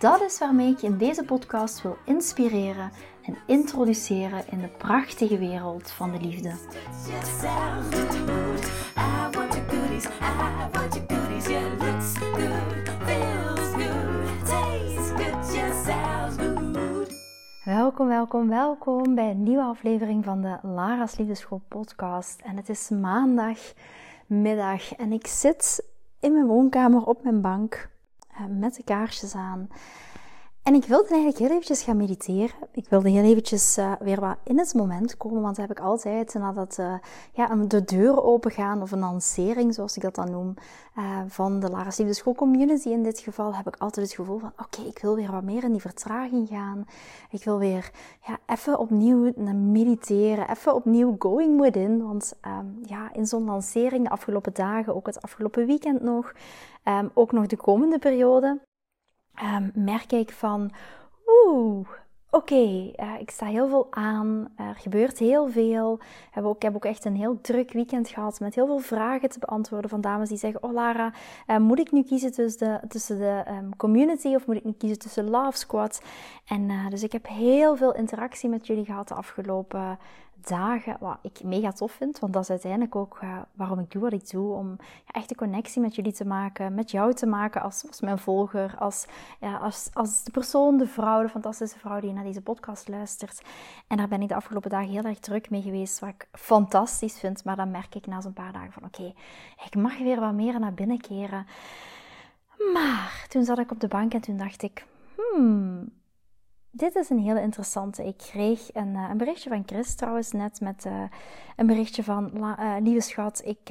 Dat is waarmee ik je in deze podcast wil inspireren en introduceren in de prachtige wereld van de liefde. Welkom, welkom, welkom bij een nieuwe aflevering van de Lara's Liefdeschool podcast. En het is maandagmiddag en ik zit in mijn woonkamer op mijn bank met de kaarsjes aan. En ik wilde eigenlijk heel eventjes gaan mediteren. Ik wilde heel eventjes uh, weer wat in het moment komen, want dat heb ik altijd nadat uh, ja, de deuren open gaan of een lancering, zoals ik dat dan noem, van de Lara's Liefde School Community in dit geval, heb ik altijd het gevoel van oké, ik wil weer wat meer in die vertraging gaan. Ik wil weer ja, even opnieuw mediteren, even opnieuw going within, want um, ja, in zo'n lancering de afgelopen dagen, ook het afgelopen weekend nog, um, ook nog de komende periode, um, merk ik van, oeh, oké, uh, ik sta heel veel aan, er gebeurt heel veel. Heb ook, ik heb ook echt een heel druk weekend gehad met heel veel vragen te beantwoorden van dames die zeggen, oh Lara, uh, moet ik nu kiezen tussen de, tussen de um, community of moet ik nu kiezen tussen Love Squad? En uh, dus ik heb heel veel interactie met jullie gehad de afgelopen dagen, wat ik mega tof vind, want dat is uiteindelijk ook uh, waarom ik doe wat ik doe, om echt een connectie met jullie te maken, met jou te maken als, als mijn volger, als, ja, als, als de persoon, de vrouw, de fantastische vrouw die naar deze podcast luistert. En daar ben ik de afgelopen dagen heel erg druk mee geweest, wat ik fantastisch vind, maar dan merk ik na zo'n paar dagen van oké, ik mag weer wat meer naar binnen keren. Maar toen zat ik op de bank en toen dacht ik, hmm, dit is een hele interessante. Ik kreeg een, uh, een berichtje van Chris trouwens net met uh, een berichtje van uh, lieve schat, ik,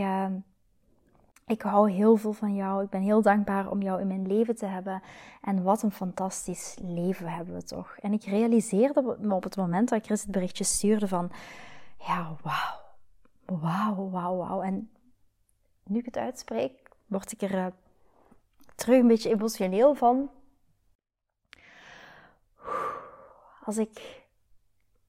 ik hou heel veel van jou. Ik ben heel dankbaar om jou in mijn leven te hebben. En wat een fantastisch leven hebben we toch. En ik realiseerde me op het moment dat Chris het berichtje stuurde van ja, wauw. Wauw, wauw, wauw. En nu ik het uitspreek, word ik er terug een beetje emotioneel van. Als ik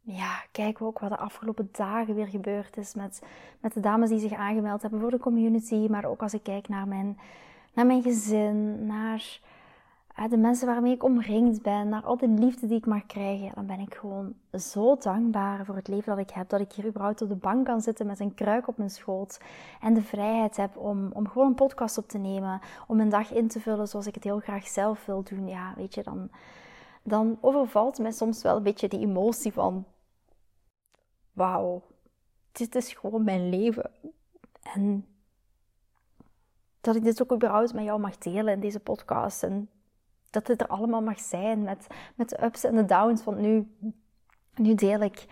ja, kijk ook wat de afgelopen dagen weer gebeurd is met, met de dames die zich aangemeld hebben voor de community. Maar ook als ik kijk naar mijn, naar mijn gezin, naar de mensen waarmee ik omringd ben, naar al de liefde die ik mag krijgen. Dan ben ik gewoon zo dankbaar voor het leven dat ik heb. Dat ik hier überhaupt op de bank kan zitten met een kruik op mijn schoot. En de vrijheid heb om, om gewoon een podcast op te nemen. Om mijn dag in te vullen zoals ik het heel graag zelf wil doen. Ja, weet je, dan dan overvalt mij soms wel een beetje die emotie van: wauw, dit is gewoon mijn leven. En dat ik dit ook überhaupt met jou mag delen in deze podcast. En dat het er allemaal mag zijn met, met de ups en de downs. Want nu, nu deel ik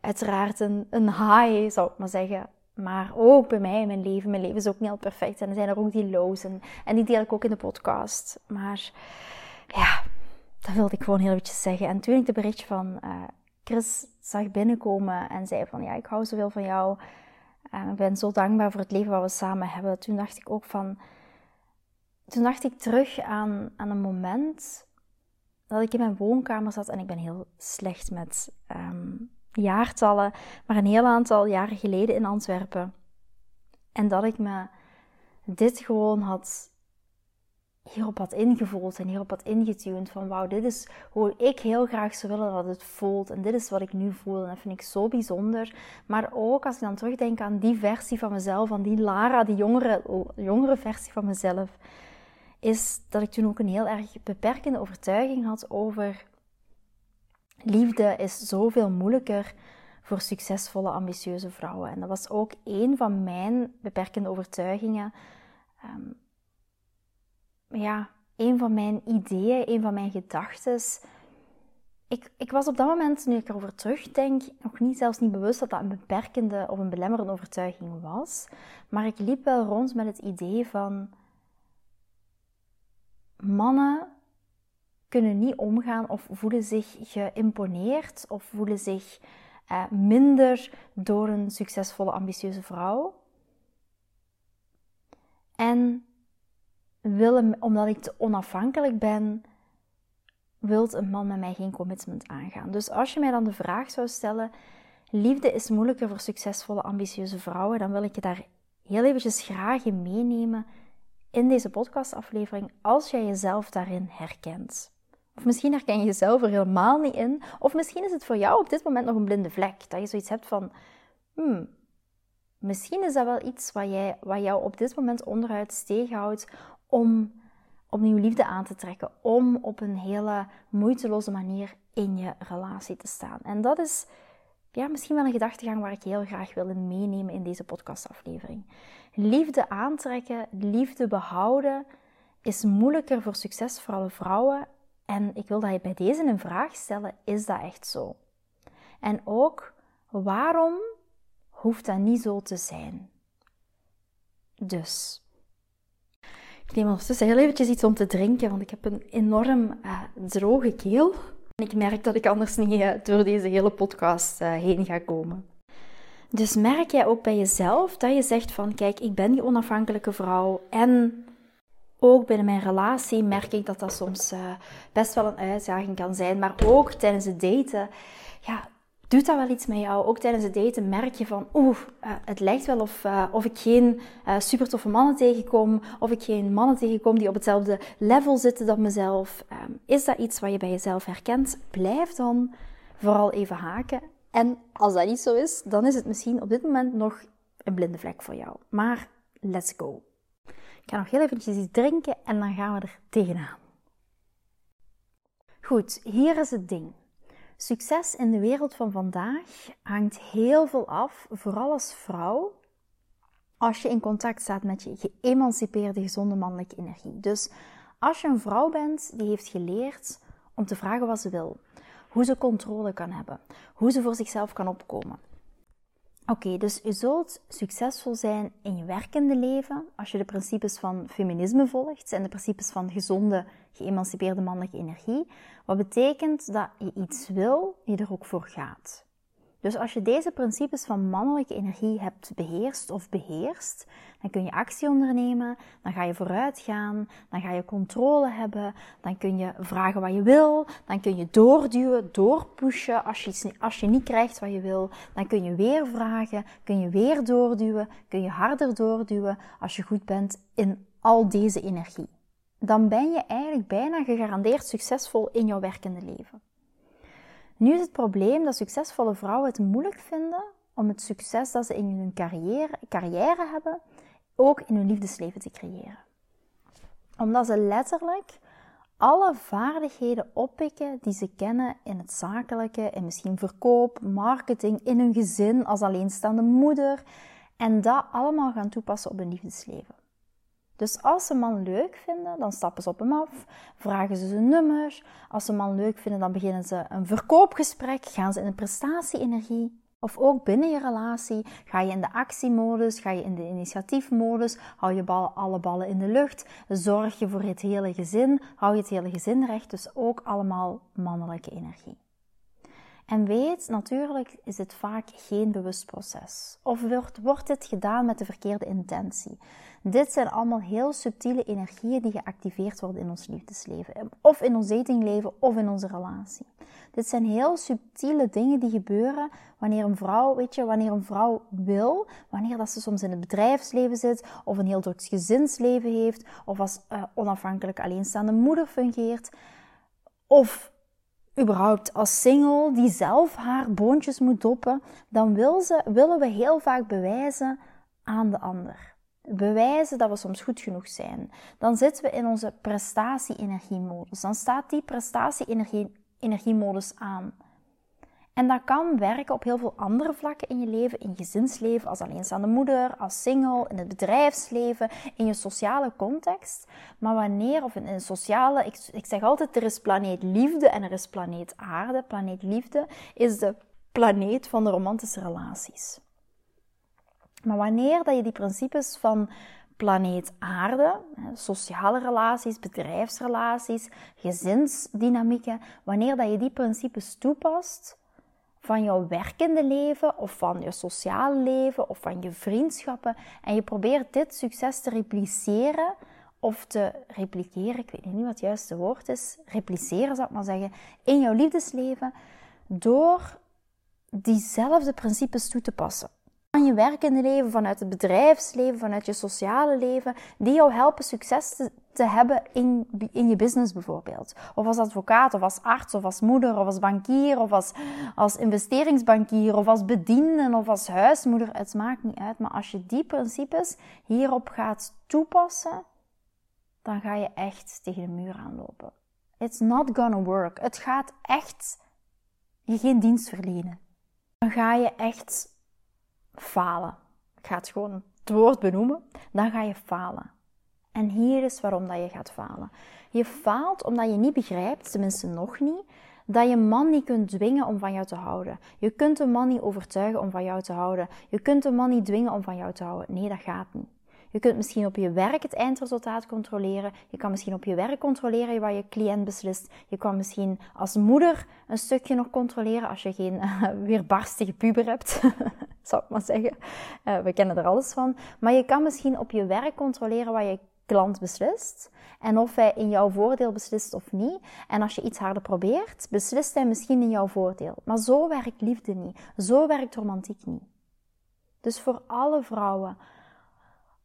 uiteraard een, een high, zou ik maar zeggen. Maar ook bij mij in mijn leven. Mijn leven is ook niet al perfect. En er zijn er ook die lows. En die deel ik ook in de podcast. Maar ja, dat wilde ik gewoon heel eventjes zeggen. En toen ik de berichtje van uh, Chris zag binnenkomen en zei van ja, ik hou zoveel van jou. En ik ben zo dankbaar voor het leven wat we samen hebben. Toen dacht ik ook van. Toen dacht ik terug aan, aan een moment dat ik in mijn woonkamer zat en ik ben heel slecht met um, jaartallen, maar een heel aantal jaren geleden in Antwerpen. En dat ik me dit gewoon had hierop had ingevoeld en hierop had ingetuned van wauw, dit is hoe ik heel graag zou willen dat het voelt en dit is wat ik nu voel en dat vind ik zo bijzonder. Maar ook als ik dan terugdenk aan die versie van mezelf, aan die Lara, die jongere, jongere versie van mezelf, is dat ik toen ook een heel erg beperkende overtuiging had over liefde is zoveel moeilijker voor succesvolle, ambitieuze vrouwen. En dat was ook een van mijn beperkende overtuigingen. Um, ja, een van mijn ideeën, een van mijn gedachten. Ik, ik was op dat moment, nu ik erover terugdenk, nog niet zelfs niet bewust dat dat een beperkende of een belemmerende overtuiging was. Maar ik liep wel rond met het idee van mannen kunnen niet omgaan of voelen zich geïmponeerd of voelen zich uh, minder door een succesvolle, ambitieuze vrouw. En willen, omdat ik te onafhankelijk ben, wilt een man met mij geen commitment aangaan. Dus als je mij dan de vraag zou stellen, liefde is moeilijker voor succesvolle, ambitieuze vrouwen, dan wil ik je daar heel eventjes graag in meenemen in deze podcastaflevering als jij jezelf daarin herkent. Of misschien herken je jezelf er helemaal niet in. Of misschien is het voor jou op dit moment nog een blinde vlek. Dat je zoiets hebt van, hmm, misschien is dat wel iets wat, jij, wat jou op dit moment onderuit tegenhoudt om opnieuw liefde aan te trekken. Om op een hele moeiteloze manier in je relatie te staan. En dat is ja, misschien wel een gedachtegang waar ik heel graag wil meenemen in deze podcastaflevering. Liefde aantrekken, liefde behouden is moeilijker voor succesvolle vrouwen. En ik wil dat je bij deze een vraag stellen: is dat echt zo? En ook, waarom hoeft dat niet zo te zijn? Dus, ik neem ondertussen heel eventjes iets om te drinken, want ik heb een enorm uh, droge keel. En ik merk dat ik anders niet uh, door deze hele podcast uh, heen ga komen. Dus merk jij ook bij jezelf dat je zegt van kijk, ik ben die onafhankelijke vrouw en ook binnen mijn relatie merk ik dat dat soms best wel een uitdaging kan zijn, maar ook tijdens het daten. Ja, doet dat wel iets met jou? Ook tijdens het daten merk je van, oeh, uh, het lijkt wel of, uh, of ik geen uh, super toffe mannen tegenkom, of ik geen mannen tegenkom die op hetzelfde level zitten dan mezelf. Um, is dat iets wat je bij jezelf herkent? Blijf dan vooral even haken. En als dat niet zo is, dan is het misschien op dit moment nog een blinde vlek voor jou. Maar let's go. Ik ga nog heel eventjes iets drinken en dan gaan we er tegenaan. Goed, hier is het ding. Succes in de wereld van vandaag hangt heel veel af, vooral als vrouw, als je in contact staat met je geëmancipeerde, gezonde mannelijke energie. Dus als je een vrouw bent die heeft geleerd om te vragen wat ze wil, hoe ze controle kan hebben, hoe ze voor zichzelf kan opkomen. Oké, dus je zult succesvol zijn in je werkende leven als je de principes van feminisme volgt en de principes van gezonde geëmancipeerde mannelijke energie. Wat betekent dat je iets wil, je er ook voor gaat. Dus als je deze principes van mannelijke energie hebt beheerst of beheerst, dan kun je actie ondernemen, dan ga je vooruit gaan, dan ga je controle hebben, dan kun je vragen wat je wil, dan kun je doorduwen, doorpushen. Als je, als je niet krijgt wat je wil, dan kun je weer vragen, kun je weer doorduwen, kun je harder doorduwen als je goed bent in al deze energie dan ben je eigenlijk bijna gegarandeerd succesvol in jouw werkende leven. Nu is het probleem dat succesvolle vrouwen het moeilijk vinden om het succes dat ze in hun carrière, carrière hebben, ook in hun liefdesleven te creëren. Omdat ze letterlijk alle vaardigheden oppikken die ze kennen in het zakelijke, en misschien verkoop, marketing, in hun gezin als alleenstaande moeder, en dat allemaal gaan toepassen op hun liefdesleven. Dus als ze een man leuk vinden, dan stappen ze op hem af, vragen ze zijn nummer. Als ze een man leuk vinden, dan beginnen ze een verkoopgesprek, gaan ze in de prestatie-energie. Of ook binnen je relatie ga je in de actiemodus, ga je in de initiatiefmodus, hou je alle ballen in de lucht, zorg je voor het hele gezin, hou je het hele gezin recht, dus ook allemaal mannelijke energie. En weet, natuurlijk is het vaak geen bewust proces. Of wordt, wordt dit gedaan met de verkeerde intentie. Dit zijn allemaal heel subtiele energieën die geactiveerd worden in ons liefdesleven. Of in ons datingleven of in onze relatie. Dit zijn heel subtiele dingen die gebeuren wanneer een vrouw, weet je, wanneer een vrouw wil, wanneer dat ze soms in het bedrijfsleven zit, of een heel druk gezinsleven heeft, of als uh, onafhankelijk alleenstaande moeder fungeert, of überhaupt als single die zelf haar boontjes moet doppen, dan wil ze, willen we heel vaak bewijzen aan de ander. Bewijzen dat we soms goed genoeg zijn. Dan zitten we in onze prestatie-energiemodus. Dan staat die prestatie-energiemodus aan. En dat kan werken op heel veel andere vlakken in je leven, in je gezinsleven, als alleenstaande moeder, als single, in het bedrijfsleven, in je sociale context. Maar wanneer, of in een sociale, ik, ik zeg altijd, er is planeet liefde en er is planeet aarde. Planeet liefde is de planeet van de romantische relaties. Maar wanneer dat je die principes van planeet Aarde, sociale relaties, bedrijfsrelaties, gezinsdynamieken, wanneer dat je die principes toepast van jouw werkende leven of van je sociale leven of van je vriendschappen en je probeert dit succes te repliceren of te repliceren, ik weet niet wat het juiste woord is, repliceren zou ik maar zeggen, in jouw liefdesleven door diezelfde principes toe te passen van je werkende leven, vanuit het bedrijfsleven, vanuit je sociale leven, die jou helpen succes te, te, hebben in, in je business bijvoorbeeld. Of als advocaat, of als arts, of als moeder, of als bankier, of als, als investeringsbankier, of als bediende, of als huismoeder. Het maakt niet uit, maar als je die principes hierop gaat toepassen, dan ga je echt tegen de muur aanlopen. It's not gonna work. Het gaat echt je geen dienst verlenen. Dan ga je echt falen. Ik ga het gewoon het woord benoemen. Dan ga je falen. En hier is waarom dat je gaat falen. Je faalt omdat je niet begrijpt, tenminste nog niet, dat je man niet kunt dwingen om van jou te houden. Je kunt een man niet overtuigen om van jou te houden. Je kunt een man niet dwingen om van jou te houden. Nee, dat gaat niet. Je kunt misschien op je werk het eindresultaat controleren. Je kan misschien op je werk controleren wat je cliënt beslist. Je kan misschien als moeder een stukje nog controleren als je geen uh, weerbarstige puber hebt. zou ik maar zeggen. Uh, we kennen er alles van. Maar je kan misschien op je werk controleren wat je klant beslist. En of hij in jouw voordeel beslist of niet. En als je iets harder probeert, beslist hij misschien in jouw voordeel. Maar zo werkt liefde niet. Zo werkt romantiek niet. Dus voor alle vrouwen,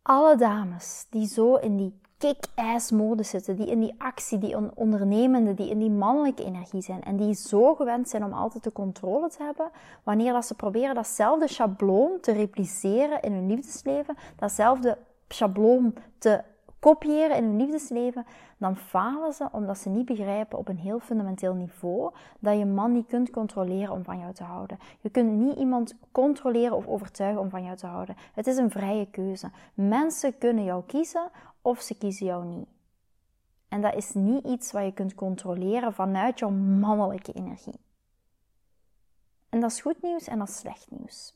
alle dames die zo in die kick-ass mode zitten, die in die actie, die ondernemende, die in die mannelijke energie zijn en die zo gewend zijn om altijd de controle te hebben, wanneer dat ze proberen datzelfde schabloon te repliceren in hun liefdesleven, datzelfde schabloon te kopiëren in hun liefdesleven, dan falen ze omdat ze niet begrijpen op een heel fundamenteel niveau dat je man niet kunt controleren om van jou te houden. Je kunt niet iemand controleren of overtuigen om van jou te houden. Het is een vrije keuze. Mensen kunnen jou kiezen of ze kiezen jou niet. En dat is niet iets wat je kunt controleren vanuit jouw mannelijke energie. En dat is goed nieuws en dat is slecht nieuws.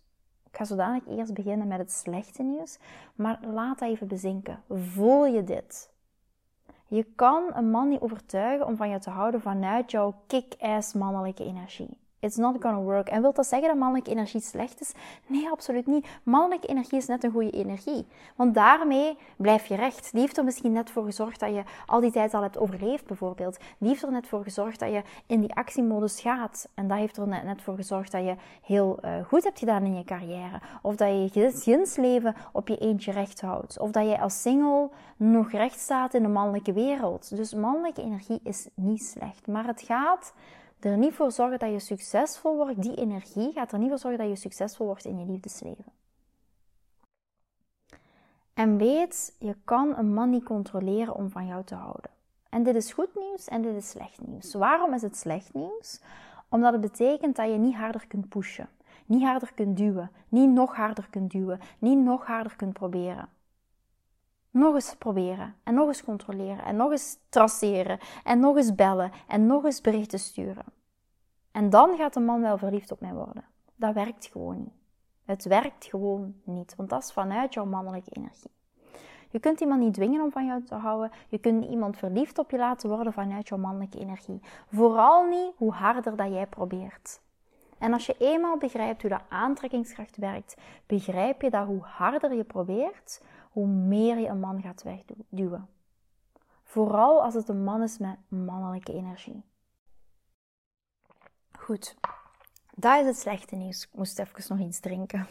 Ik ga zodanig eerst beginnen met het slechte nieuws, maar laat dat even bezinken. Voel je dit? Je kan een man niet overtuigen om van je te houden vanuit jouw kick-ass mannelijke energie. It's not gonna work. En wil dat zeggen dat mannelijke energie slecht is? Nee, absoluut niet. Mannelijke energie is net een goede energie. Want daarmee blijf je recht. Die heeft er misschien net voor gezorgd dat je al die tijd al hebt overleefd, bijvoorbeeld. Die heeft er net voor gezorgd dat je in die actiemodus gaat. En dat heeft er net voor gezorgd dat je heel uh, goed hebt gedaan in je carrière. Of dat je je gezinsleven op je eentje recht houdt. Of dat je als single nog recht staat in de mannelijke wereld. Dus mannelijke energie is niet slecht. Maar het gaat er niet voor zorgen dat je succesvol wordt, die energie gaat er niet voor zorgen dat je succesvol wordt in je liefdesleven. En weet, je kan een man niet controleren om van jou te houden. En dit is goed nieuws en dit is slecht nieuws. Waarom is het slecht nieuws? Omdat het betekent dat je niet harder kunt pushen, niet harder kunt duwen, niet nog harder kunt duwen, niet nog harder kunt proberen. Nog eens proberen en nog eens controleren en nog eens traceren en nog eens bellen en nog eens berichten sturen. En dan gaat de man wel verliefd op mij worden. Dat werkt gewoon niet. Het werkt gewoon niet, want dat is vanuit jouw mannelijke energie. Je kunt iemand niet dwingen om van jou te houden. Je kunt iemand verliefd op je laten worden vanuit jouw mannelijke energie. Vooral niet hoe harder dat jij probeert. En als je eenmaal begrijpt hoe dat aantrekkingskracht werkt, begrijp je dat hoe harder je probeert, hoe meer je een man gaat wegduwen. Vooral als het een man is met mannelijke energie. Goed, dat is het slechte nieuws. Ik moest even nog iets drinken.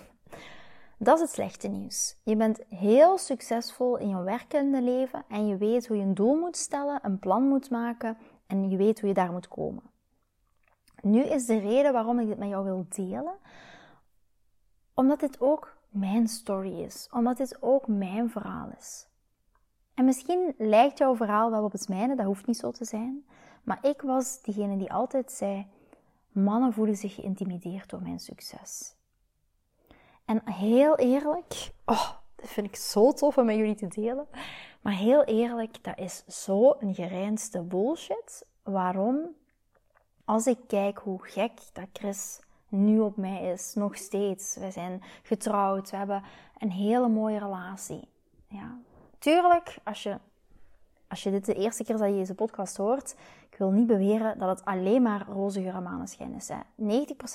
Dat is het slechte nieuws. Je bent heel succesvol in je werkende leven en je weet hoe je een doel moet stellen, een plan moet maken en je weet hoe je daar moet komen. Nu is de reden waarom ik dit met jou wil delen, omdat dit ook mijn story is, omdat dit ook mijn verhaal is. En misschien lijkt jouw verhaal wel op het mijne, dat hoeft niet zo te zijn, maar ik was diegene die altijd zei: mannen voelen zich geïntimideerd door mijn succes. En heel eerlijk, oh, dat vind ik zo tof om met jullie te delen. Maar heel eerlijk, dat is zo een gereinste bullshit. Waarom? Als ik kijk hoe gek dat Chris nu op mij is, nog steeds. We zijn getrouwd, we hebben een hele mooie relatie. Ja. Tuurlijk, als je, als je dit de eerste keer dat je deze podcast hoort, ik wil niet beweren dat het alleen maar roze geur maneschijn is. Hè.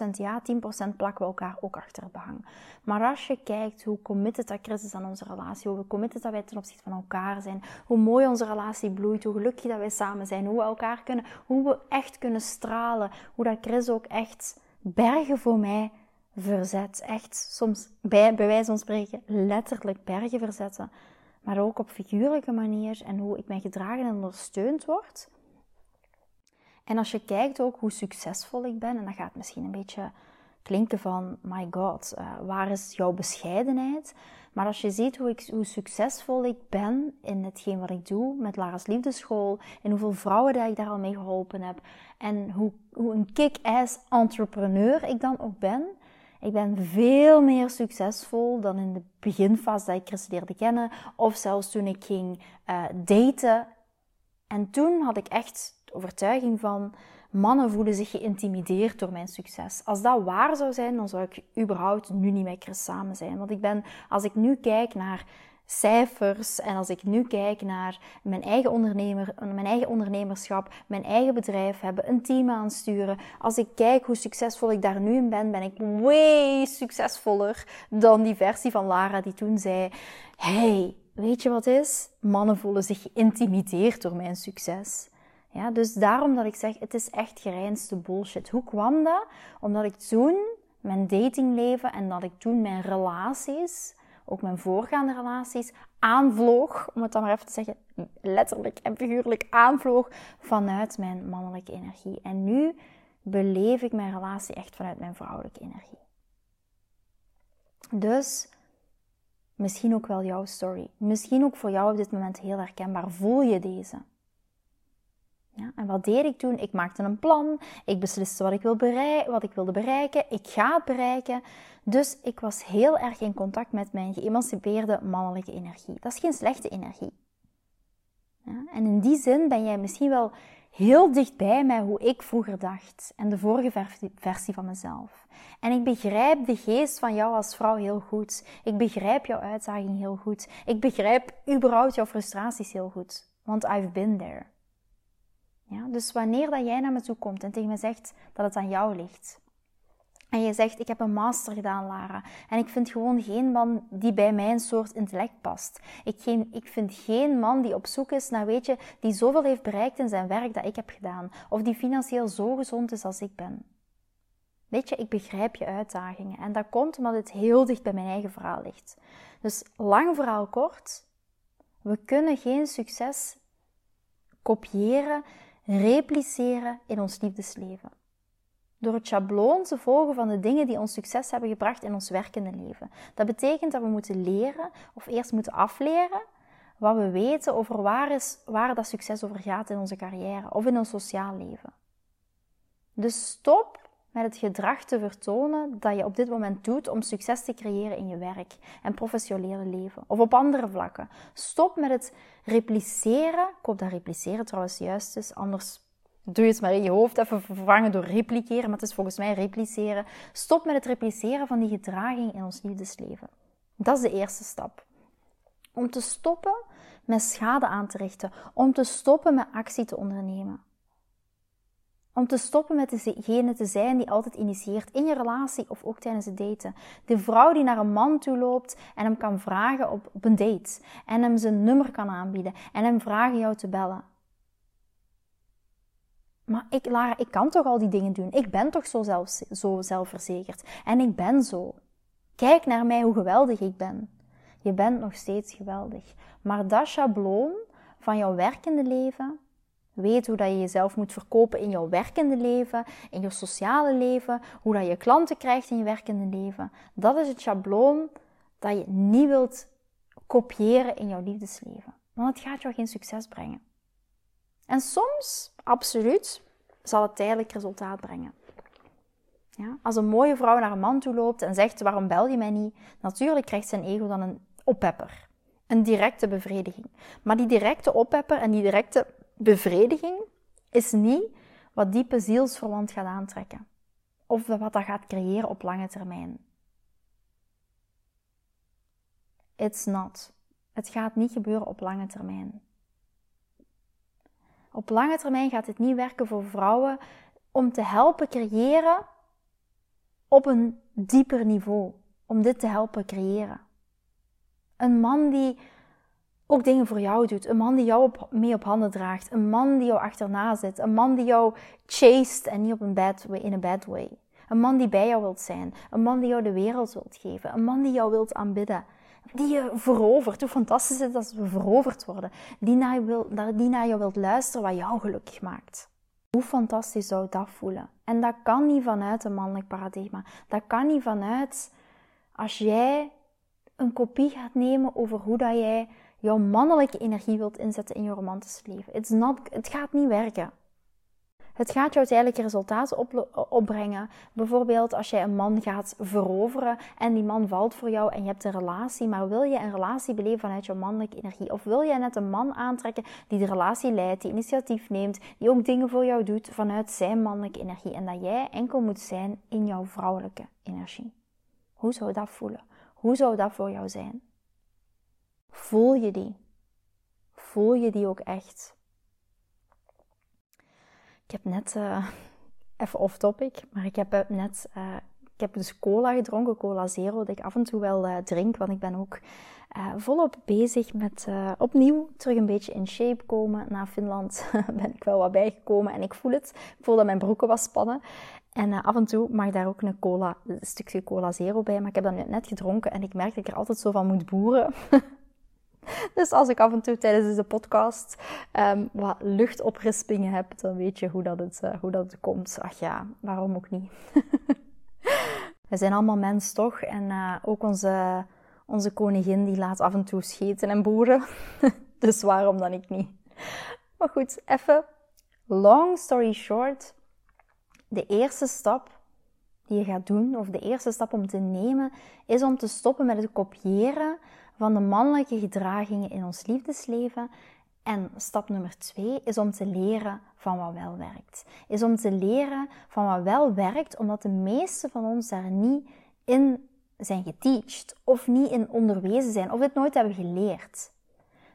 90% ja, 10% plakken we elkaar ook achter het behang. Maar als je kijkt hoe committed dat Chris is aan onze relatie, hoe committed dat wij ten opzichte van elkaar zijn, hoe mooi onze relatie bloeit, hoe gelukkig dat wij samen zijn, hoe we elkaar kunnen, hoe we echt kunnen stralen, hoe dat Chris ook echt bergen voor mij verzet. Echt soms, bij, bij wijze van spreken, letterlijk bergen verzetten. Maar ook op figuurlijke manier en hoe ik mij gedragen en ondersteund word. En als je kijkt ook hoe succesvol ik ben, en dat gaat misschien een beetje klinken van, my god, uh, waar is jouw bescheidenheid? Maar als je ziet hoe, ik, hoe succesvol ik ben in hetgeen wat ik doe met Lara's Liefdeschool, en hoeveel vrouwen dat ik daar al mee geholpen heb, en hoe, hoe een kick-ass entrepreneur ik dan ook ben, ik ben veel meer succesvol dan in de beginfase dat ik Chris leerde kennen. Of zelfs toen ik ging uh, daten. En toen had ik echt de overtuiging van... Mannen voelen zich geïntimideerd door mijn succes. Als dat waar zou zijn, dan zou ik überhaupt nu niet met Chris samen zijn. Want ik ben, als ik nu kijk naar cijfers en als ik nu kijk naar mijn eigen, ondernemer, mijn eigen ondernemerschap, mijn eigen bedrijf hebben, een team aansturen. Als ik kijk hoe succesvol ik daar nu in ben, ben ik way succesvoller dan die versie van Lara die toen zei: Hey, weet je wat is? Mannen voelen zich geïntimideerd door mijn succes. Ja, dus daarom dat ik zeg, het is echt gereinste bullshit. Hoe kwam dat? Omdat ik toen mijn datingleven en dat ik toen mijn relaties ook mijn voorgaande relaties, aanvloog, om het dan maar even te zeggen, letterlijk en figuurlijk aanvloog vanuit mijn mannelijke energie. En nu beleef ik mijn relatie echt vanuit mijn vrouwelijke energie. Dus misschien ook wel jouw story. Misschien ook voor jou op dit moment heel herkenbaar. Voel je deze? Ja, en wat deed ik toen? Ik maakte een plan. Ik besliste wat ik, wil bereiken, wat ik wilde bereiken. Ik ga het bereiken. Dus ik was heel erg in contact met mijn geëmancipeerde mannelijke energie. Dat is geen slechte energie. Ja, en in die zin ben jij misschien wel heel dichtbij met hoe ik vroeger dacht en de vorige versie van mezelf. En ik begrijp de geest van jou als vrouw heel goed. Ik begrijp jouw uitdaging heel goed. Ik begrijp überhaupt jouw frustraties heel goed. Want I've been there. Ja, dus wanneer dat jij naar me toe komt en tegen me zegt dat het aan jou ligt. En je zegt, ik heb een master gedaan, Lara. En ik vind gewoon geen man die bij mijn soort intellect past. Ik, geen, ik vind geen man die op zoek is naar, weet je, die zoveel heeft bereikt in zijn werk dat ik heb gedaan. Of die financieel zo gezond is als ik ben. Weet je, ik begrijp je uitdagingen. En dat komt omdat het heel dicht bij mijn eigen verhaal ligt. Dus lang verhaal kort. We kunnen geen succes kopiëren repliceren in ons liefdesleven. Door het schabloon te volgen van de dingen die ons succes hebben gebracht in ons werkende leven. Dat betekent dat we moeten leren, of eerst moeten afleren, wat we weten over waar, is, waar dat succes over gaat in onze carrière of in ons sociaal leven. Dus stop met het gedrag te vertonen dat je op dit moment doet om succes te creëren in je werk en professionele leven of op andere vlakken. Stop met het repliceren. Ik hoop dat repliceren trouwens juist is, anders doe je het maar in je hoofd even vervangen door repliceren, maar het is volgens mij repliceren. Stop met het repliceren van die gedraging in ons liefdesleven. Dat is de eerste stap. Om te stoppen met schade aan te richten, om te stoppen met actie te ondernemen. Om te stoppen met degene te zijn die altijd initieert in je relatie of ook tijdens het daten. De vrouw die naar een man toe loopt en hem kan vragen op, op een date. En hem zijn nummer kan aanbieden. En hem vragen jou te bellen. Maar ik, Lara, ik kan toch al die dingen doen. Ik ben toch zo, zelf, zo zelfverzekerd. En ik ben zo. Kijk naar mij hoe geweldig ik ben. Je bent nog steeds geweldig. Maar dat schabloon van jouw werkende leven, Weet hoe dat je jezelf moet verkopen in jouw werkende leven, in je sociale leven, hoe dat je klanten krijgt in je werkende leven. Dat is het schabloon dat je niet wilt kopiëren in jouw liefdesleven. Want het gaat jou geen succes brengen. En soms, absoluut, zal het tijdelijk resultaat brengen. Ja? Als een mooie vrouw naar een man toe loopt en zegt: Waarom bel je mij niet? Natuurlijk krijgt zijn ego dan een oppepper. Een directe bevrediging. Maar die directe oppepper en die directe bevrediging is niet wat diepe zielsverwant gaat aantrekken. Of wat dat gaat creëren op lange termijn. It's not. Het gaat niet gebeuren op lange termijn. Op lange termijn gaat het niet werken voor vrouwen om te helpen creëren op een dieper niveau. Om dit te helpen creëren. Een man die ook dingen voor jou doet. Een man die jou op, mee op handen draagt. Een man die jou achterna zit. Een man die jou chased en niet op een bad way, in een bad way. Een man die bij jou wilt zijn. Een man die jou de wereld wilt geven. Een man die jou wilt aanbidden. Die je verovert. Hoe fantastisch is het als we veroverd worden. Die naar, wil, die naar jou wilt luisteren wat jou gelukkig maakt. Hoe fantastisch zou dat voelen? En dat kan niet vanuit een mannelijk paradigma. Dat kan niet vanuit als jij een kopie gaat nemen over hoe dat jij jouw mannelijke energie wilt inzetten in je romantische leven. It's not, het gaat niet werken. Het gaat jou uiteindelijk resultaten op, opbrengen. Bijvoorbeeld als jij een man gaat veroveren en die man valt voor jou en je hebt een relatie, maar wil je een relatie beleven vanuit jouw mannelijke energie? Of wil jij net een man aantrekken die de relatie leidt, die initiatief neemt, die ook dingen voor jou doet vanuit zijn mannelijke energie en dat jij enkel moet zijn in jouw vrouwelijke energie? Hoe zou dat voelen? Hoe zou dat voor jou zijn? Voel je die? Voel je die ook echt? Ik heb net, uh, even off topic, maar ik heb eh, net, uh, ik heb dus cola gedronken, cola zero, dat ik af en toe wel drink, want ik ben ook volop bezig met opnieuw terug een beetje in shape komen. Na Finland ben ik wel wat bijgekomen en ik voel het. Ik voel dat mijn broeken was spannen. En af en toe mag daar ook een cola, een stukje cola zero bij, maar ik heb dat net gedronken en ik merk dat ik er altijd zo van moet boeren. Dus als ik af en toe tijdens deze podcast um, wat luchtoprispingen heb, dan weet je hoe dat het, uh, hoe dat het komt. Ach ja, waarom ook niet? We zijn allemaal mens toch? En uh, ook onze, onze koningin die laat af en toe scheten en boeren. dus waarom dan ik niet? Maar goed, even long story short. De eerste stap die je gaat doen, of de eerste stap om te nemen, is om te stoppen met het kopiëren van de mannelijke gedragingen in ons liefdesleven. En stap nummer twee is om te leren van wat wel werkt. Is om te leren van wat wel werkt, omdat de meeste van ons daar niet in zijn geteacht, of niet in onderwezen zijn, of dit nooit hebben geleerd.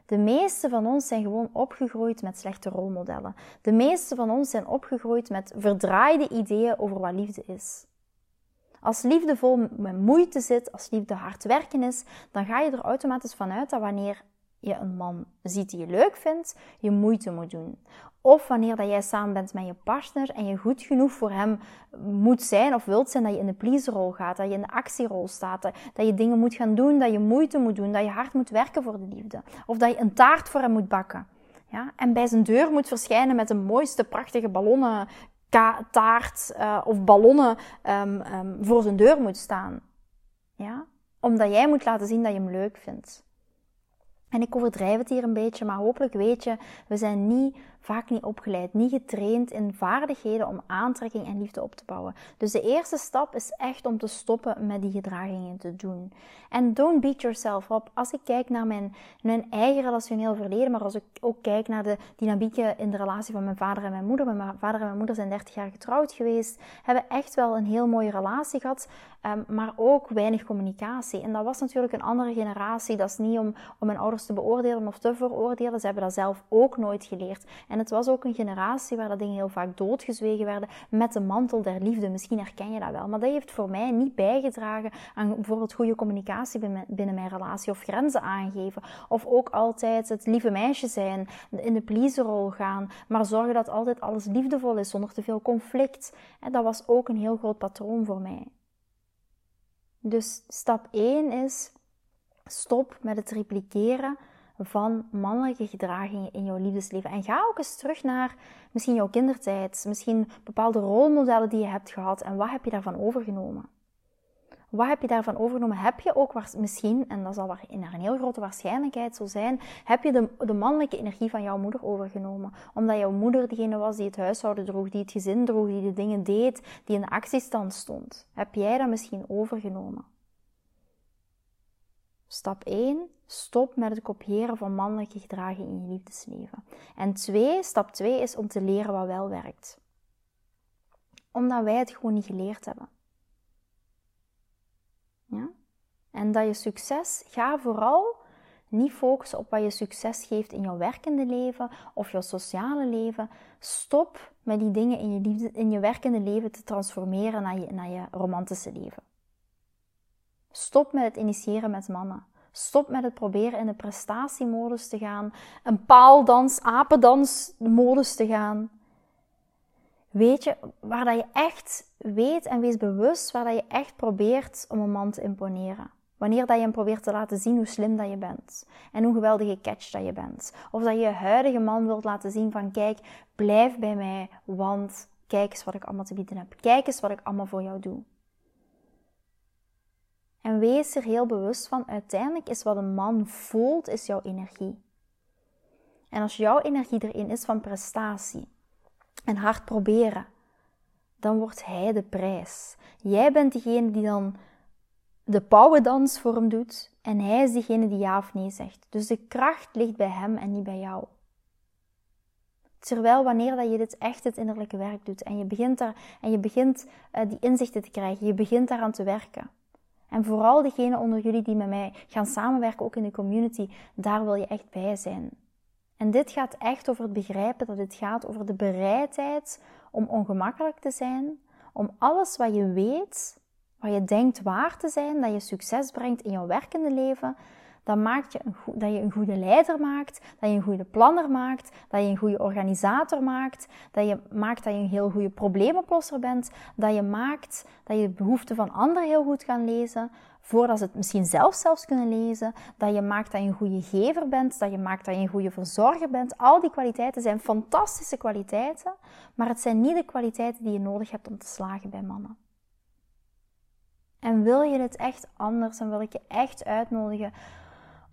De meeste van ons zijn gewoon opgegroeid met slechte rolmodellen. De meeste van ons zijn opgegroeid met verdraaide ideeën over wat liefde is. Als liefde vol met moeite zit, als liefde hard werken is, dan ga je er automatisch vanuit dat wanneer je een man ziet die je leuk vindt, je moeite moet doen. Of wanneer dat jij samen bent met je partner en je goed genoeg voor hem moet zijn of wilt zijn dat je in de pleaserrol gaat, dat je in de actierol staat, dat je dingen moet gaan doen, dat je moeite moet doen, dat je hard moet werken voor de liefde. Of dat je een taart voor hem moet bakken. Ja? En bij zijn deur moet verschijnen met de mooiste, prachtige ballonnen taart uh, of ballonnen um, um, voor zijn deur moet staan. Ja? Omdat jij moet laten zien dat je hem leuk vindt. En ik overdrijf het hier een beetje, maar hopelijk weet je, we zijn niet vaak niet opgeleid, niet getraind in vaardigheden om aantrekking en liefde op te bouwen. Dus de eerste stap is echt om te stoppen met die gedragingen te doen. En don't beat yourself up. Als ik kijk naar mijn, mijn eigen relationeel verleden, maar als ik ook kijk naar de dynamieken in de relatie van mijn vader en mijn moeder. Mijn vader en mijn moeder zijn 30 jaar getrouwd geweest, hebben echt wel een heel mooie relatie gehad, um, maar ook weinig communicatie. En dat was natuurlijk een andere generatie. Dat is niet om, om mijn ouders te beoordelen of te veroordelen. Ze hebben dat zelf ook nooit geleerd. En het was ook een generatie waar dat dingen heel vaak doodgezwegen werden met de mantel der liefde. Misschien herken je dat wel. Maar dat heeft voor mij niet bijgedragen aan bijvoorbeeld goede communicatie binnen mijn relatie of grenzen aangeven. Of ook altijd het lieve meisje zijn, in de pleaserrol gaan, maar zorgen dat altijd alles liefdevol is zonder te veel conflict. Dat was ook een heel groot patroon voor mij. Dus stap 1 is stop met het repliceren van mannelijke gedragingen in jouw liefdesleven. En ga ook eens terug naar misschien jouw kindertijd, misschien bepaalde rolmodellen die je hebt gehad en wat heb je daarvan overgenomen? Wat heb je daarvan overgenomen? Heb je ook misschien, en dat zal naar een heel grote waarschijnlijkheid zo zijn, heb je de, de mannelijke energie van jouw moeder overgenomen? Omdat jouw moeder degene was die het huishouden droeg, die het gezin droeg, die de dingen deed, die in de actiestand stond. Heb jij dat misschien overgenomen? Stap 1, stop met het kopiëren van mannelijke gedragingen in je liefdesleven. En 2, stap 2 is om te leren wat wel werkt. Omdat wij het gewoon niet geleerd hebben. Ja? En dat je succes, ga vooral Niet focussen op wat je succes geeft in jouw werkende leven of jouw sociale leven. Stop met die dingen in je, in je werkende leven te transformeren naar je, naar je romantische leven. Stop met het initiëren met mannen. Stop met het proberen in de prestatiemodus te gaan, een paaldans, apendansmodus te gaan. Weet je, waar dat je echt weet en wees bewust waar dat je echt probeert om een man te imponeren. Wanneer dat je hem probeert te laten zien hoe slim dat je bent. En hoe geweldige catch dat je bent. Of dat je je huidige man wilt laten zien van kijk, blijf bij mij, want kijk eens wat ik allemaal te bieden heb. Kijk eens wat ik allemaal voor jou doe. En wees er heel bewust van, uiteindelijk is wat een man voelt, is jouw energie. En als jouw energie erin is van prestatie en hard proberen, dan wordt hij de prijs. Jij bent degene die dan de pauwendans voor hem doet en hij is degene die ja of nee zegt. Dus de kracht ligt bij hem en niet bij jou. Terwijl wanneer dat je dit echt het innerlijke werk doet en je begint, daar, en je begint uh, die inzichten te krijgen, je begint daaraan te werken. En vooral degene onder jullie die met mij gaan samenwerken, ook in de community, daar wil je echt bij zijn. En dit gaat echt over het begrijpen dat het gaat over de bereidheid om ongemakkelijk te zijn, om alles wat je weet, wat je denkt waar te zijn, dat je succes brengt in jouw werkende leven, dat maakt je een dat je een goede leider maakt, dat je een goede planner maakt, dat je een goede organisator maakt, dat je maakt dat je een heel goede probleemoplosser bent, dat je maakt dat je de behoeften van anderen heel goed kan lezen, voordat ze het misschien zelf zelfs kunnen lezen, dat je maakt dat je een goede gever bent, dat je maakt dat je een goede verzorger bent. Al die kwaliteiten zijn fantastische kwaliteiten, maar het zijn niet de kwaliteiten die je nodig hebt om te slagen bij mannen. En wil je dit echt anders, dan wil ik je echt uitnodigen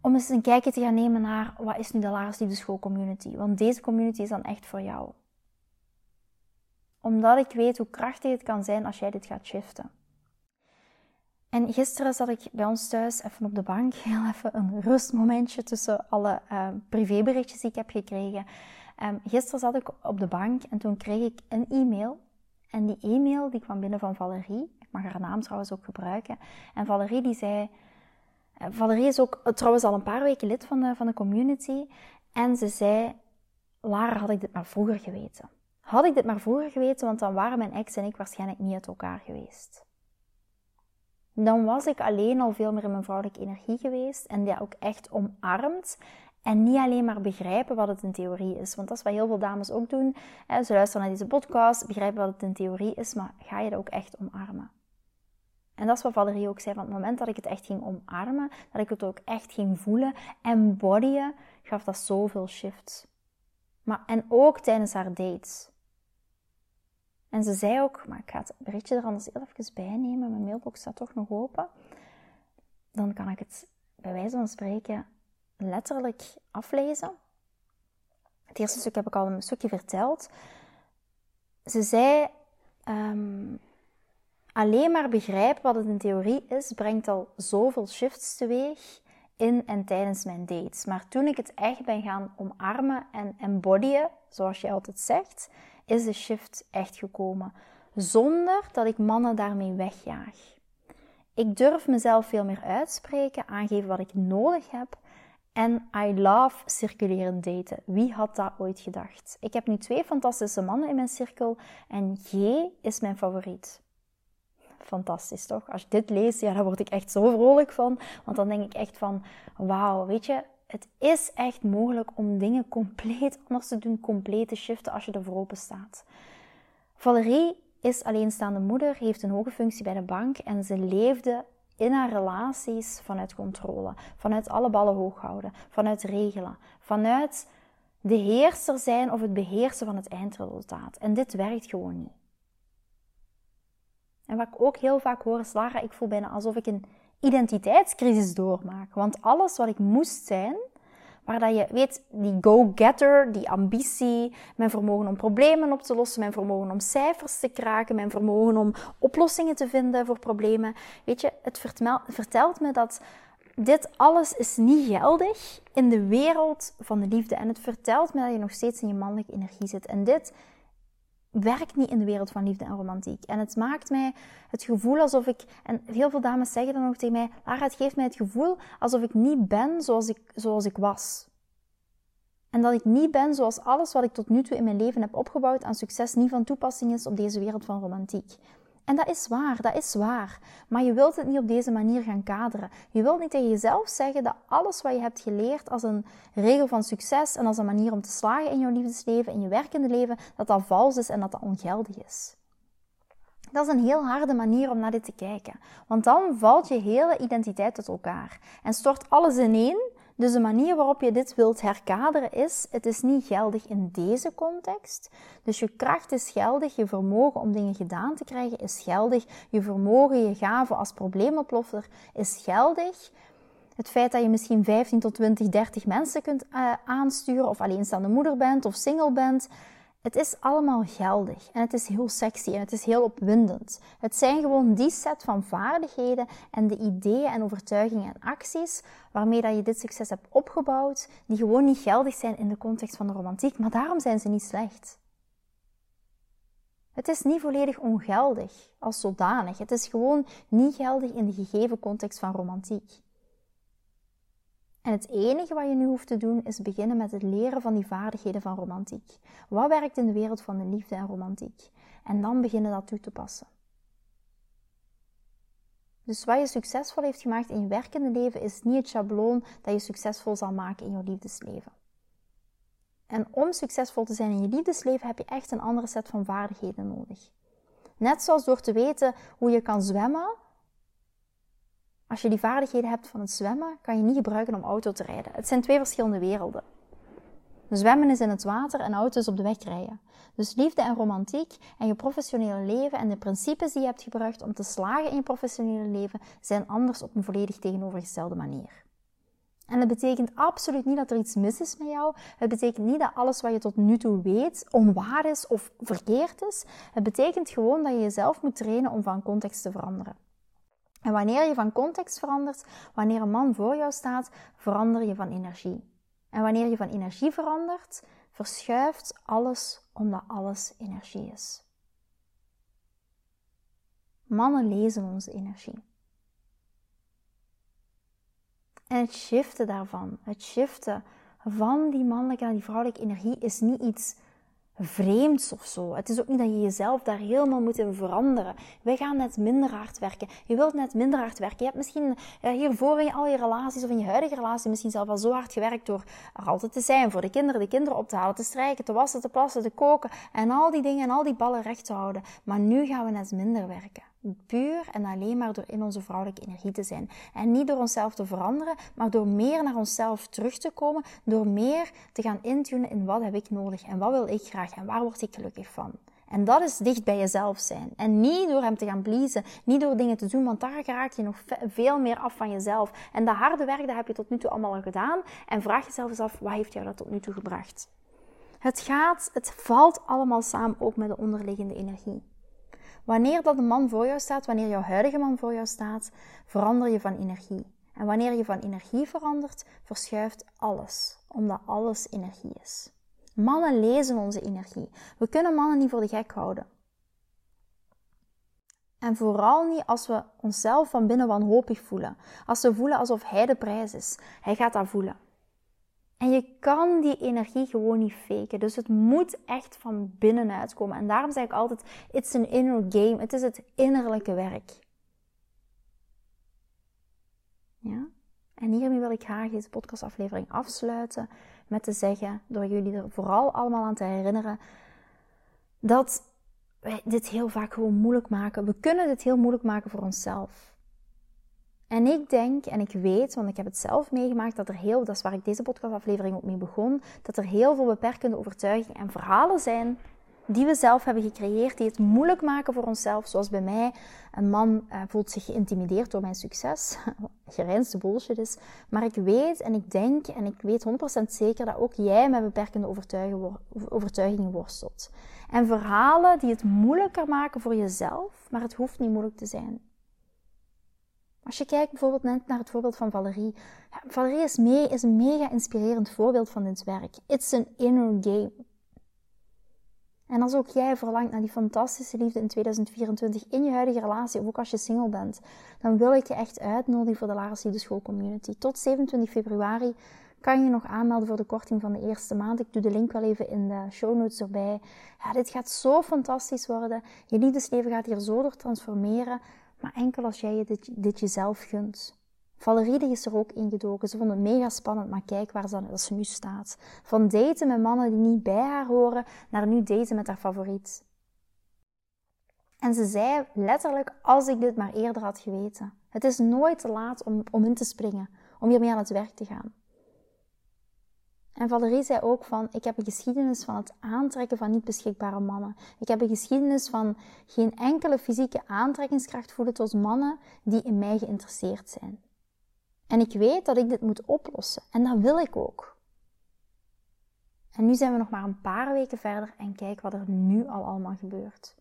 om eens een kijkje te gaan nemen naar wat is nu de Lagers Liefdeschool community. Want deze community is dan echt voor jou. Omdat ik weet hoe krachtig het kan zijn als jij dit gaat shiften. En gisteren zat ik bij ons thuis even op de bank, heel even een rustmomentje tussen alle uh, privéberichtjes die ik heb gekregen. Um, gisteren zat ik op de bank en toen kreeg ik een e-mail. En die e-mail die kwam binnen van Valerie. Ik mag haar naam trouwens ook gebruiken. En Valerie die zei... Eh, Valerie is ook eh, trouwens al een paar weken lid van de, van de community. En ze zei... Lara, had ik dit maar vroeger geweten. Had ik dit maar vroeger geweten, want dan waren mijn ex en ik waarschijnlijk niet uit elkaar geweest dan was ik alleen al veel meer in mijn vrouwelijke energie geweest en die ook echt omarmd. En niet alleen maar begrijpen wat het in theorie is. Want dat is wat heel veel dames ook doen. Ze luisteren naar deze podcast, begrijpen wat het in theorie is, maar ga je dat ook echt omarmen? En dat is wat Valerie ook zei. Van het moment dat ik het echt ging omarmen, dat ik het ook echt ging voelen, embodyen, gaf dat zoveel shifts. Maar, en ook tijdens haar dates. En ze zei ook, maar ik ga het berichtje er anders heel even bij nemen. Mijn mailbox staat toch nog open. Dan kan ik het bij wijze van spreken letterlijk aflezen. Het eerste stuk heb ik al een stukje verteld. Ze zei, ehm, alleen maar begrijpen wat het in theorie is, brengt al zoveel shifts teweeg in en tijdens mijn dates. Maar toen ik het echt ben gaan omarmen en embodyen, zoals je altijd zegt, is de shift echt gekomen. Zonder dat ik mannen daarmee wegjaag. Ik durf mezelf veel meer uitspreken, aangeven wat ik nodig heb. En I love circulerend daten. Wie had dat ooit gedacht? Ik heb nu twee fantastische mannen in mijn cirkel en G is mijn favoriet. Fantastisch toch? Als je dit leest, ja, daar word ik echt zo vrolijk van. Want dan denk ik echt van, wauw, weet je, het is echt mogelijk om dingen compleet anders te doen, compleet te shiften als je ervoor open staat. Valerie is alleenstaande moeder, heeft een hoge functie bij de bank en ze leefde in haar relaties vanuit controle, vanuit alle ballen hoog houden, vanuit regelen, vanuit de heerser zijn of het beheersen van het eindresultaat. En dit werkt gewoon niet. En wat ik ook heel vaak hoor is, ik voel bijna alsof ik een identiteitscrisis doormaak. Want alles wat ik moest zijn, waar dat je weet, die go-getter, die ambitie, mijn vermogen om problemen op te lossen, mijn vermogen om cijfers te kraken, mijn vermogen om oplossingen te vinden voor problemen. Weet je, het vertelt me dat dit alles is niet geldig in de wereld van de liefde. En het vertelt me dat je nog steeds in je mannelijke energie zit. En dit werkt niet in de wereld van liefde en romantiek. En het maakt mij het gevoel alsof ik, en heel veel dames zeggen dan ook tegen mij, Lara, het geeft mij het gevoel alsof ik niet ben zoals ik, zoals ik was. En dat ik niet ben zoals alles wat ik tot nu toe in mijn leven heb opgebouwd aan succes niet van toepassing is op deze wereld van romantiek. En dat is waar, dat is waar. Maar je wilt het niet op deze manier gaan kaderen. Je wilt niet tegen jezelf zeggen dat alles wat je hebt geleerd als een regel van succes en als een manier om te slagen in jouw liefdesleven, in je werkende leven, dat dat vals is en dat dat ongeldig is. Dat is een heel harde manier om naar dit te kijken. Want dan valt je hele identiteit uit elkaar en stort alles ineen dus de manier waarop je dit wilt herkaderen is, het is niet geldig in deze context. Dus je kracht is geldig, je vermogen om dingen gedaan te krijgen is geldig, je vermogen, je gave als probleemoplosser is geldig. Het feit dat je misschien 15 tot 20, 30 mensen kunt uh, aansturen, of alleenstaande moeder bent, of single bent, het is allemaal geldig en het is heel sexy en het is heel opwindend. Het zijn gewoon die set van vaardigheden en de ideeën en overtuigingen en acties waarmee dat je dit succes hebt opgebouwd, die gewoon niet geldig zijn in de context van de romantiek, maar daarom zijn ze niet slecht. Het is niet volledig ongeldig als zodanig. Het is gewoon niet geldig in de gegeven context van romantiek. En het enige wat je nu hoeft te doen is beginnen met het leren van die vaardigheden van romantiek. Wat werkt in de wereld van de liefde en romantiek? En dan beginnen dat toe te passen. Dus wat je succesvol heeft gemaakt in je werkende leven is niet het schabloon dat je succesvol zal maken in je liefdesleven. En om succesvol te zijn in je liefdesleven heb je echt een andere set van vaardigheden nodig. Net zoals door te weten hoe je kan zwemmen, als je die vaardigheden hebt van het zwemmen, kan je niet gebruiken om auto te rijden. Het zijn twee verschillende werelden. Zwemmen is in het water en auto is op de weg rijden. Dus liefde en romantiek en je professionele leven en de principes die je hebt gebruikt om te slagen in je professionele leven zijn anders op een volledig tegenovergestelde manier. En dat betekent absoluut niet dat er iets mis is met jou. Het betekent niet dat alles wat je tot nu toe weet onwaar is of verkeerd is. Het betekent gewoon dat je jezelf moet trainen om van context te veranderen. En wanneer je van context verandert, wanneer een man voor jou staat, verander je van energie. En wanneer je van energie verandert, verschuift alles omdat alles energie is. Mannen lezen onze energie. En het shiften daarvan, het shiften van die mannelijke naar die vrouwelijke energie is niet iets vreemds of zo. Het is ook niet dat je jezelf daar helemaal moet in veranderen. Wij gaan net minder hard werken. Je wilt net minder hard werken. Je hebt misschien ja, hiervoor in al je relaties of in je huidige relatie misschien zelf al zo hard gewerkt door er altijd te zijn voor de kinderen, de kinderen op te halen, te strijken, te wassen, te plassen, te koken en al die dingen en al die ballen recht te houden. Maar nu gaan we net minder werken. Puur en alleen maar door in onze vrouwelijke energie te zijn. En niet door onszelf te veranderen, maar door meer naar onszelf terug te komen. Door meer te gaan intunen in wat heb ik nodig en wat wil ik graag en waar word ik gelukkig van. En dat is dicht bij jezelf zijn. En niet door hem te gaan pleasen, niet door dingen te doen, want daar raak je nog veel meer af van jezelf. En dat harde werk, dat heb je tot nu toe allemaal al gedaan. En vraag jezelf eens af, wat heeft jou dat tot nu toe gebracht? Het gaat, het valt allemaal samen ook met de onderliggende energie. Wanneer dat een man voor jou staat, wanneer jouw huidige man voor jou staat, verander je van energie. En wanneer je van energie verandert, verschuift alles, omdat alles energie is. Mannen lezen onze energie. We kunnen mannen niet voor de gek houden. En vooral niet als we onszelf van binnen wanhopig voelen. Als we voelen alsof hij de prijs is. Hij gaat dat voelen. En je kan die energie gewoon niet faken. Dus het moet echt van binnenuit komen. En daarom zeg ik altijd: it's an inner game. Het is het innerlijke werk. Ja? En hiermee wil ik graag deze podcastaflevering afsluiten met te zeggen, door jullie er vooral allemaal aan te herinneren, dat wij dit heel vaak gewoon moeilijk maken. We kunnen dit heel moeilijk maken voor onszelf. En ik denk en ik weet, want ik heb het zelf meegemaakt, dat er heel, dat is waar ik deze podcastaflevering ook mee begon, dat er heel veel beperkende overtuigingen en verhalen zijn die we zelf hebben gecreëerd, die het moeilijk maken voor onszelf. Zoals bij mij, een man uh, voelt zich geïntimideerd door mijn succes. Gereinste bullshit is. Maar ik weet en ik denk en ik weet 100% zeker dat ook jij met beperkende overtuigingen worstelt. En verhalen die het moeilijker maken voor jezelf, maar het hoeft niet moeilijk te zijn. Als je kijkt bijvoorbeeld net naar het voorbeeld van Valerie. Valerie is, mee, is een mega inspirerend voorbeeld van dit werk. It's an inner game. En als ook jij verlangt naar die fantastische liefde in 2024 in je huidige relatie, of ook als je single bent, dan wil ik je echt uitnodigen voor de Lara de School Community. Tot 27 februari kan je nog aanmelden voor de korting van de eerste maand. Ik doe de link wel even in de show notes erbij. Ja, dit gaat zo fantastisch worden. Je liefdesleven gaat hier zo door transformeren. Maar enkel als jij je dit, jezelf gunt. Valerie is er ook ingedoken. Ze vond het mega spannend, maar kijk waar ze, ze nu staat. Van daten met mannen die niet bij haar horen, naar nu daten met haar favoriet. En ze zei letterlijk, als ik dit maar eerder had geweten. Het is nooit te laat om, om in te springen, om hiermee aan het werk te gaan. En Valerie zei ook van, ik heb een geschiedenis van het aantrekken van niet beschikbare mannen. Ik heb een geschiedenis van geen enkele fysieke aantrekkingskracht voelen tot mannen die in mij geïnteresseerd zijn. En ik weet dat ik dit moet oplossen. En dat wil ik ook. En nu zijn we nog maar een paar weken verder en kijk wat er nu al allemaal gebeurt.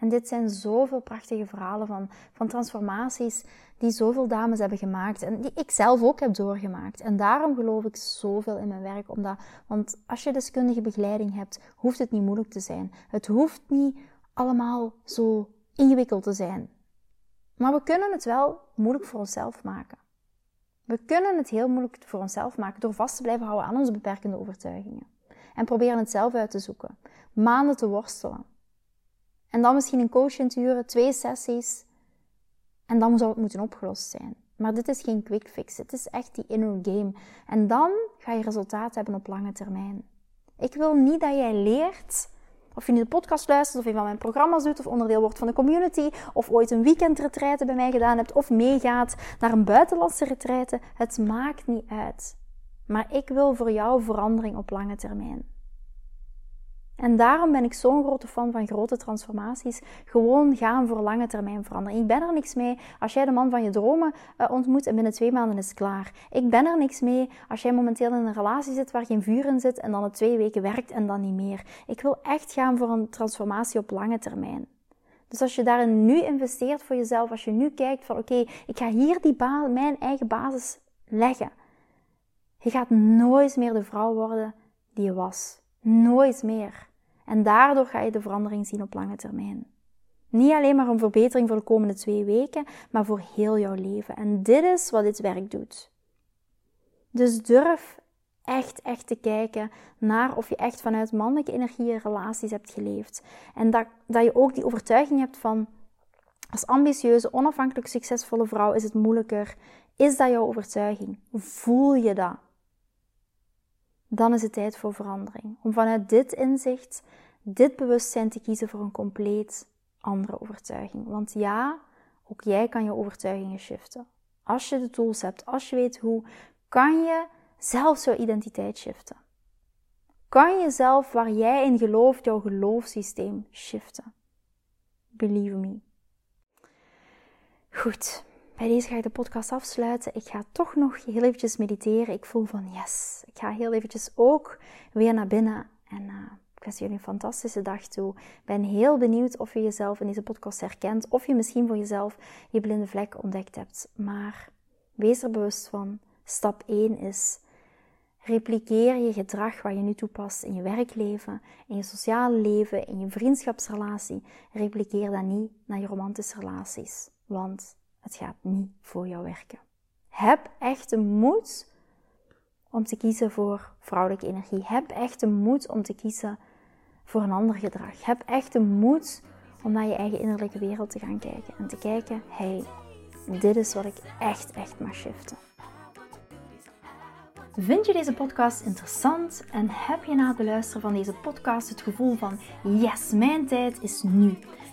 En dit zijn zoveel prachtige verhalen van, van transformaties die zoveel dames hebben gemaakt en die ik zelf ook heb doorgemaakt. En daarom geloof ik zoveel in mijn werk, omdat, want als je deskundige begeleiding hebt, hoeft het niet moeilijk te zijn. Het hoeft niet allemaal zo ingewikkeld te zijn. Maar we kunnen het wel moeilijk voor onszelf maken. We kunnen het heel moeilijk voor onszelf maken door vast te blijven houden aan onze beperkende overtuigingen. En proberen het zelf uit te zoeken. Maanden te worstelen. En dan misschien een coach huren, twee sessies. En dan zou het moeten opgelost zijn. Maar dit is geen quick fix. Het is echt die inner game. En dan ga je resultaat hebben op lange termijn. Ik wil niet dat jij leert of je nu de podcast luistert, of een van mijn programma's doet, of onderdeel wordt van de community, of ooit een weekendretraite bij mij gedaan hebt, of meegaat naar een buitenlandse retraite. Het maakt niet uit. Maar ik wil voor jou verandering op lange termijn. En daarom ben ik zo'n grote fan van grote transformaties. Gewoon gaan voor lange termijn verandering. Ik ben er niks mee als jij de man van je dromen uh, ontmoet en binnen twee maanden is het klaar. Ik ben er niks mee als jij momenteel in een relatie zit waar geen vuur in zit en dan het twee weken werkt en dan niet meer. Ik wil echt gaan voor een transformatie op lange termijn. Dus als je daarin nu investeert voor jezelf, als je nu kijkt van oké, ik ga hier die mijn eigen basis leggen. Je gaat nooit meer de vrouw worden die je was. Nooit meer. En daardoor ga je de verandering zien op lange termijn. Niet alleen maar een verbetering voor de komende twee weken, maar voor heel jouw leven. En dit is wat dit werk doet. Dus durf echt, echt te kijken naar of je echt vanuit mannelijke energie relaties hebt geleefd. En dat, dat je ook die overtuiging hebt van, als ambitieuze, onafhankelijk succesvolle vrouw is het moeilijker. Is dat jouw overtuiging? Voel je dat? Dan is het tijd voor verandering. Om vanuit dit inzicht, dit bewustzijn te kiezen voor een compleet andere overtuiging. Want ja, ook jij kan je overtuigingen shiften. Als je de tools hebt, als je weet hoe, kan je zelf jouw identiteit shiften. Kan je zelf waar jij in gelooft, jouw geloofssysteem shiften. Believe me. Goed, bij deze ga ik de podcast afsluiten. Ik ga toch nog heel eventjes mediteren. Ik voel van yes. Ik ga heel eventjes ook weer naar binnen. En uh, ik wens jullie een fantastische dag toe. Ik ben heel benieuwd of je jezelf in deze podcast herkent. Of je misschien voor jezelf je blinde vlek ontdekt hebt. Maar wees er bewust van. Stap 1 is repliceer je gedrag wat je nu toepast in je werkleven, in je sociale leven, in je vriendschapsrelatie. Repliceer dat niet naar je romantische relaties. Want het gaat niet voor jou werken. Heb echt de moed om te kiezen voor vrouwelijke energie. Heb echt de moed om te kiezen voor een ander gedrag. Heb echt de moed om naar je eigen innerlijke wereld te gaan kijken. En te kijken, hey, dit is wat ik echt, echt mag shiften. Vind je deze podcast interessant en heb je na het luisteren van deze podcast het gevoel van yes, mijn tijd is nu.